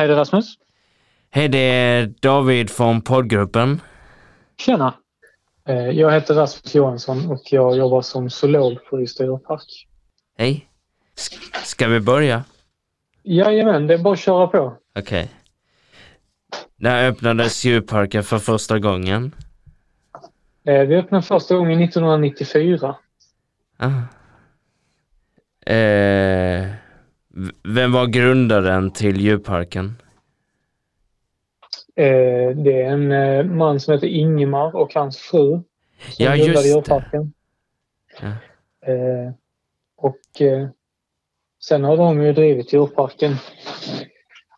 Hej det är Rasmus. Hej, det är David från poddgruppen. Tjena. Eh, Jag heter Rasmus Johansson och jag jobbar som zoolog på Ystad djurpark. Hej. S- ska vi börja? Jajamän, det är bara att köra på. Okej. När öppnades djurparken för första gången? Eh, Vi öppnade första gången 1994. Ah. Eh, vem var grundaren till djurparken? Eh, Det är en eh, man som heter Ingemar och hans fru som Ja, grundade djurparken. Ja. Eh, Och eh, sen har de ju drivit djurparken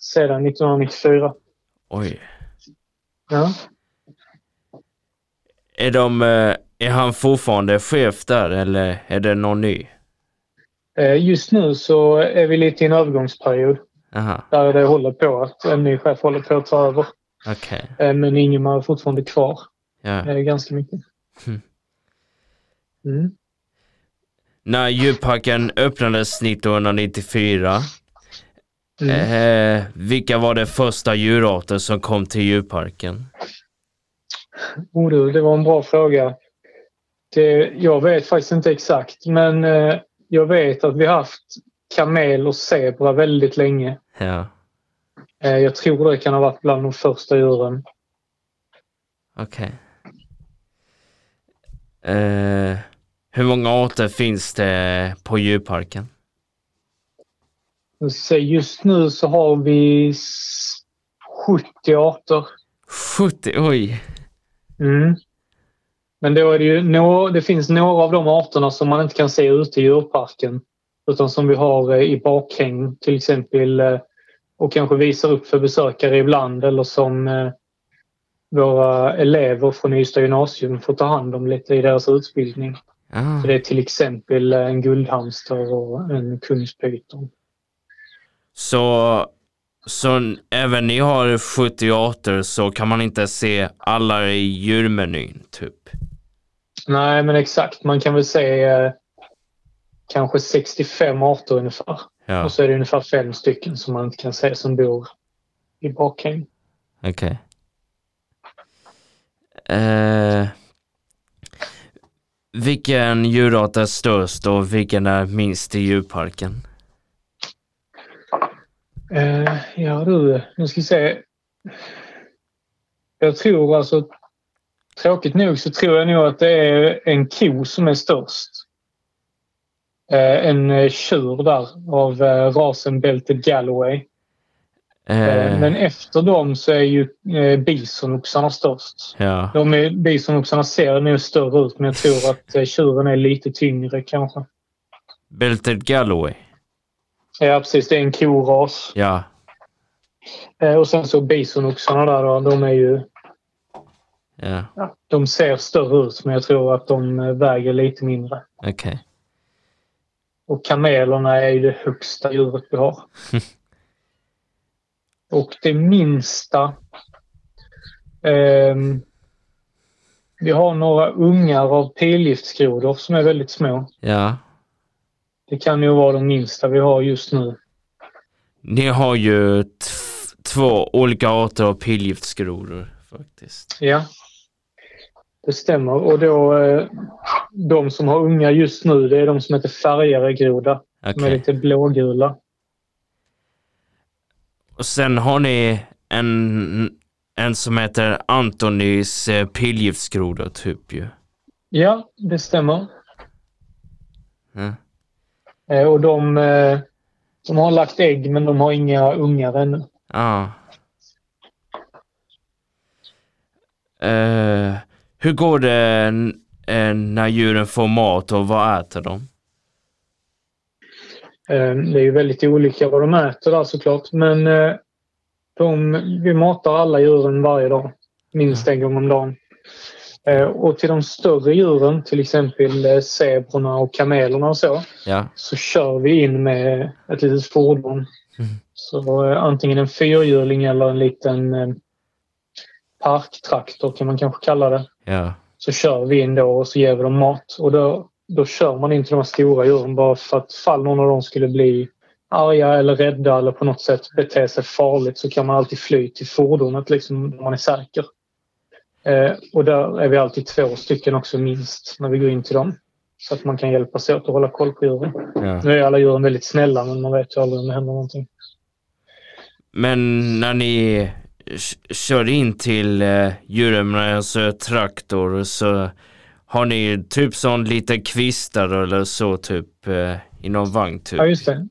sedan 1994. Oj. Ja. Är, de, eh, är han fortfarande chef där eller är det någon ny? Eh, Just nu så är vi lite i en övergångsperiod Aha, där det håller på att en ny chef håller på att ta över. okej. Eh, Men Ingemar är fortfarande kvar Ja. eh, ganska mycket. Mm. Mm. När djurparken öppnades 1994, Mm. eh, vilka var de första djurarter som kom till djurparken? Oh, det var en bra fråga. Det, jag vet faktiskt inte exakt men eh, jag vet att vi har haft kamel och zebra väldigt länge. Ja, Eh, jag tror det kan ha varit bland de första djuren. okej. Eh, hur många arter finns det på djurparken? Just nu så har vi s- 70 arter. 70, oj! Mm. Men då är det ju det finns några av de arterna som man inte kan se ute i djurparken. Utan som vi har eh, i bakhäng till exempel eh, och kanske visar upp för besökare ibland eller som eh, våra elever från Ystad gymnasium får ta hand om lite i deras utbildning. Ah, Så det är till exempel en guldhamster och en kungspyton. så, så även ni har 70 arter så kan man inte se alla i djurmenyn, typ? Nej, men exakt. Man kan väl se eh, kanske 65 arter ungefär. Ja, Och så är det ungefär fem stycken som man inte kan se som bor i bakhäng. okej. Eh, vilken djurart är störst och vilken är minst i djurparken? Eh, ja du, nu ska vi se. Jag tror alltså, tråkigt nog så tror jag nog att det är en ko som är störst. Eh, en eh, tjur där av eh, rasen Belted Galloway. Eh, men efter dem så är ju bisonoxarna störst. ja, De bisonoxarna ser nog större ut men jag tror att tjuren är lite tyngre kanske. Belted Galloway. Ja precis, det är en koras. Ja, och sen så bisonoxarna där då, de är ju ja, Ja, de ser större ut men jag tror att de eh, väger lite mindre. okej. Och kamelerna är ju det högsta djuret vi har. Och det minsta... ehm, vi har några ungar av pilgiftsgrodor som är väldigt små. Ja. Det kan ju vara de minsta vi har just nu. Ni har ju två olika arter av pilgiftsgrodor faktiskt. Ja, det stämmer. Och då, eh, de som har unga just nu det är de som heter färgaregroda. Okej. De är lite blågula. Och sen har ni en, en som heter Antonys eh, pilgiftsgroda typ ju. Ja, det stämmer. Ja. Eh, Och de, de har lagt ägg men de har inga ungar ännu. Ah. Eh, hur går det eh, när djuren får mat och vad äter de? Eh, Det är ju väldigt olika vad de äter där såklart. Men eh, de, vi matar alla djuren varje dag. Minst en gång om dagen. Och till de större djuren, till exempel zebrorna och kamelerna och så, Ja. så kör vi in med ett litet fordon. Mm. Så antingen en fyrhjuling eller en liten parktraktor kan man kanske kalla det. Ja. Så kör vi in då och så ger vi dem mat. Och då, då kör man in till de stora djuren bara för att fall någon av dem skulle bli arga eller rädda eller på något sätt beter sig farligt så kan man alltid fly till fordonet liksom, när man är säker. Eh, och där är vi alltid två stycken också minst när vi går in till dem. Så att man kan hjälpas åt att hålla koll på djuren. Ja. Nu är alla djuren väldigt snälla men man vet ju aldrig om det händer någonting. Men när ni kör in till eh, en så traktor så har ni typ sån lite kvistar eller så typ eh, i någon vagn typ? Ja, just det.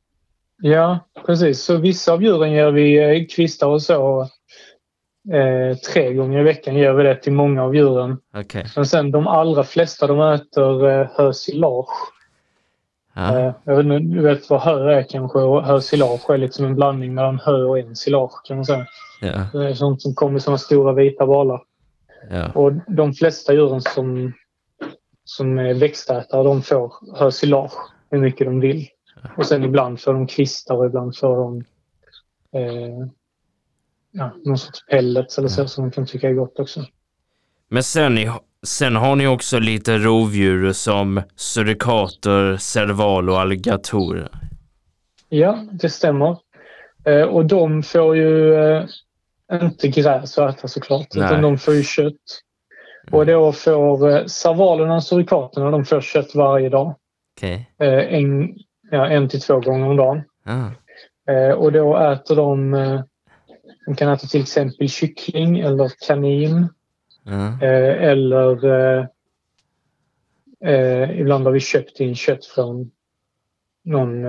Ja, precis. Så vissa av djuren ger vi eh, kvistar och så. Eh, tre gånger i veckan ger vi det till många av djuren. Okej. Men sen de allra flesta de äter eh, hösilage. Ja. Eh, jag vet inte, du vet vad hö är kanske och hösilage är liksom en blandning mellan hö och ensilage kan man säga. Ja. Det är sånt som kommer sådana stora vita balar. Ja. Och de flesta djuren som, som är växtätare de får hösilage hur mycket de vill. Och sen ibland får de kvistar och ibland får de eh, ja, någon sorts pellets eller så som de kan tycka är gott också. Men sen, sen har ni också lite rovdjur som surikater, serval och alligatorer. Ja, det stämmer. Eh, och de får ju eh, inte gräs att äta såklart, Nej. utan de får ju kött. Och då får eh, servalerna och surikaterna de får kött varje dag. Okej. Eh, en, ja, en till två gånger om dagen. Ja. Eh, och då äter de... De kan äta till exempel kyckling eller kanin. Ja. Eh, eller eh, ibland har vi köpt in kött från någon,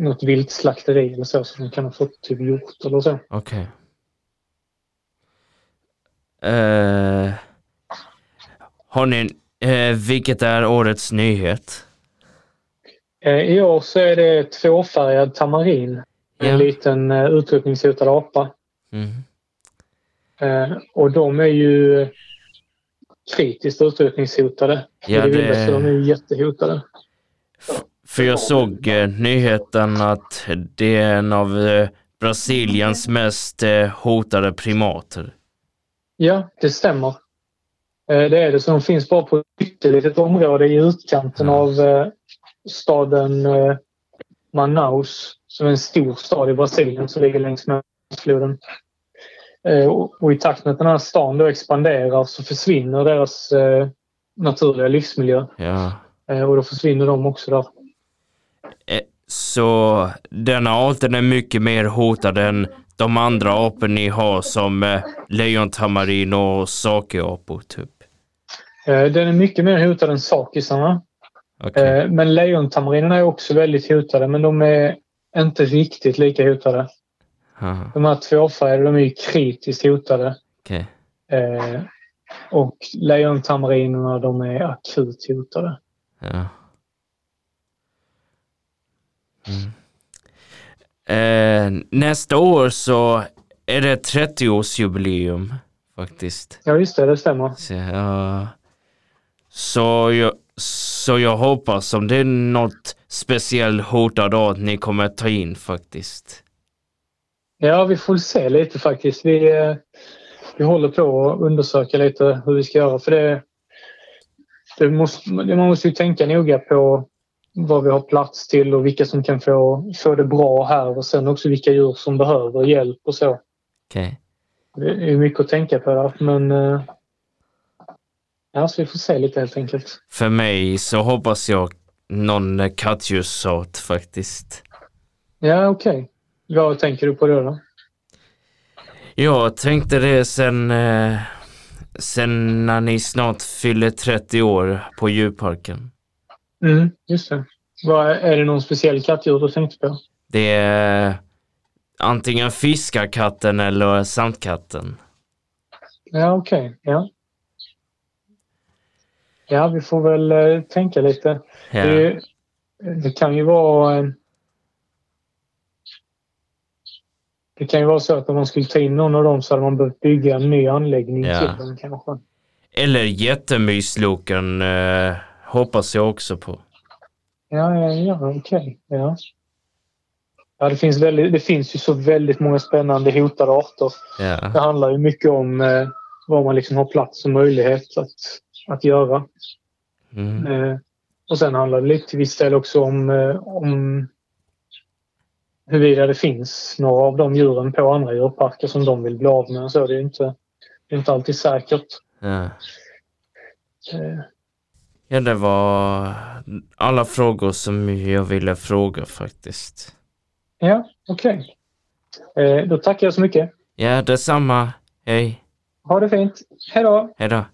något viltslakteri eller så som de kan ha fått typ hjort eller så. Okej. Eh, har ni, eh, vilket är årets nyhet? Eh, I år så är det tvåfärgad tamarin. En Ja. liten eh, utrotningshotad apa. Mm. Eh, och de är ju kritiskt utrotningshotade. Ja, det så de är ju jättehotade. För jag såg eh, nyheten att det är en av eh, Brasiliens mest eh, hotade primater. Ja, det stämmer. Eh, Det är det. Så de finns bara på ett ytterlitet område i utkanten Ja. av eh, staden eh, Manaus, som är en stor stad i Brasilien som ligger längs med floden. Och och i takt med att den här stan då expanderar så försvinner deras naturliga livsmiljö. Ja. Och då försvinner de också där. Eh, Så denna arten är mycket mer hotad än de andra apor ni har som eh, lejontamarin och sakeapor typ. Eh, Den är mycket mer hotad än sakisarna. Okej. Eh, Men lejontamarinerna är också väldigt hotade, men de är inte riktigt lika hotade. Aha, De här tvåfärgade de är ju kritiskt hotade. Eh, och lejontamarinerna de är akut hotade. Ja. Mm. Eh, nästa år så är det 30-årsjubileum faktiskt. Ja just det, det stämmer. Så, ja. så, jag, så jag hoppas om det är något speciellt hotad art ni kommer ta in faktiskt. Ja, vi får se lite faktiskt. Vi, eh, vi håller på att undersöka lite hur vi ska göra. För det, det måste, man måste ju tänka noga på vad vi har plats till och vilka som kan få, få det bra här och sen också vilka djur som behöver hjälp och så. Okej. Det är mycket att tänka på där, men eh, ja, så vi får se lite helt enkelt. För mig så hoppas jag någon kattdjurssort faktiskt. Ja, okej. Vad tänker du på då? då? Jag tänkte det sen, eh, sen när ni snart fyller 30 år på djurparken. Mm, just det. Vad, är det någon speciell kattdjur du tänkte på? Det är antingen fiskarkatten eller sandkatten. Ja, okej. Ja. ja, vi får väl eh, tänka lite. Ja. Det, det kan ju vara... eh, Det kan ju vara så att om man skulle ta in någon av dem så hade man behövt bygga en ny anläggning Ja. till dem kanske. Eller jättemysloken eh, hoppas jag också på. Ja, ja, ja okej. Ja. Ja, det, finns väldigt, det finns ju så väldigt många spännande hotade arter. Ja. Det handlar ju mycket om eh, vad man liksom har plats och möjlighet att, att göra. Mm. Eh, och sen handlar det lite till viss del också om, eh, om huruvida det finns några av de djuren på andra djurparker som de vill bli av med. Så det är inte, det är inte alltid säkert. Ja. Eh, ja, det var alla frågor som jag ville fråga faktiskt. Ja, okej. Okay. Då tackar jag så mycket. Ja, detsamma. Hej. Ha det fint. Hej då. Hej då.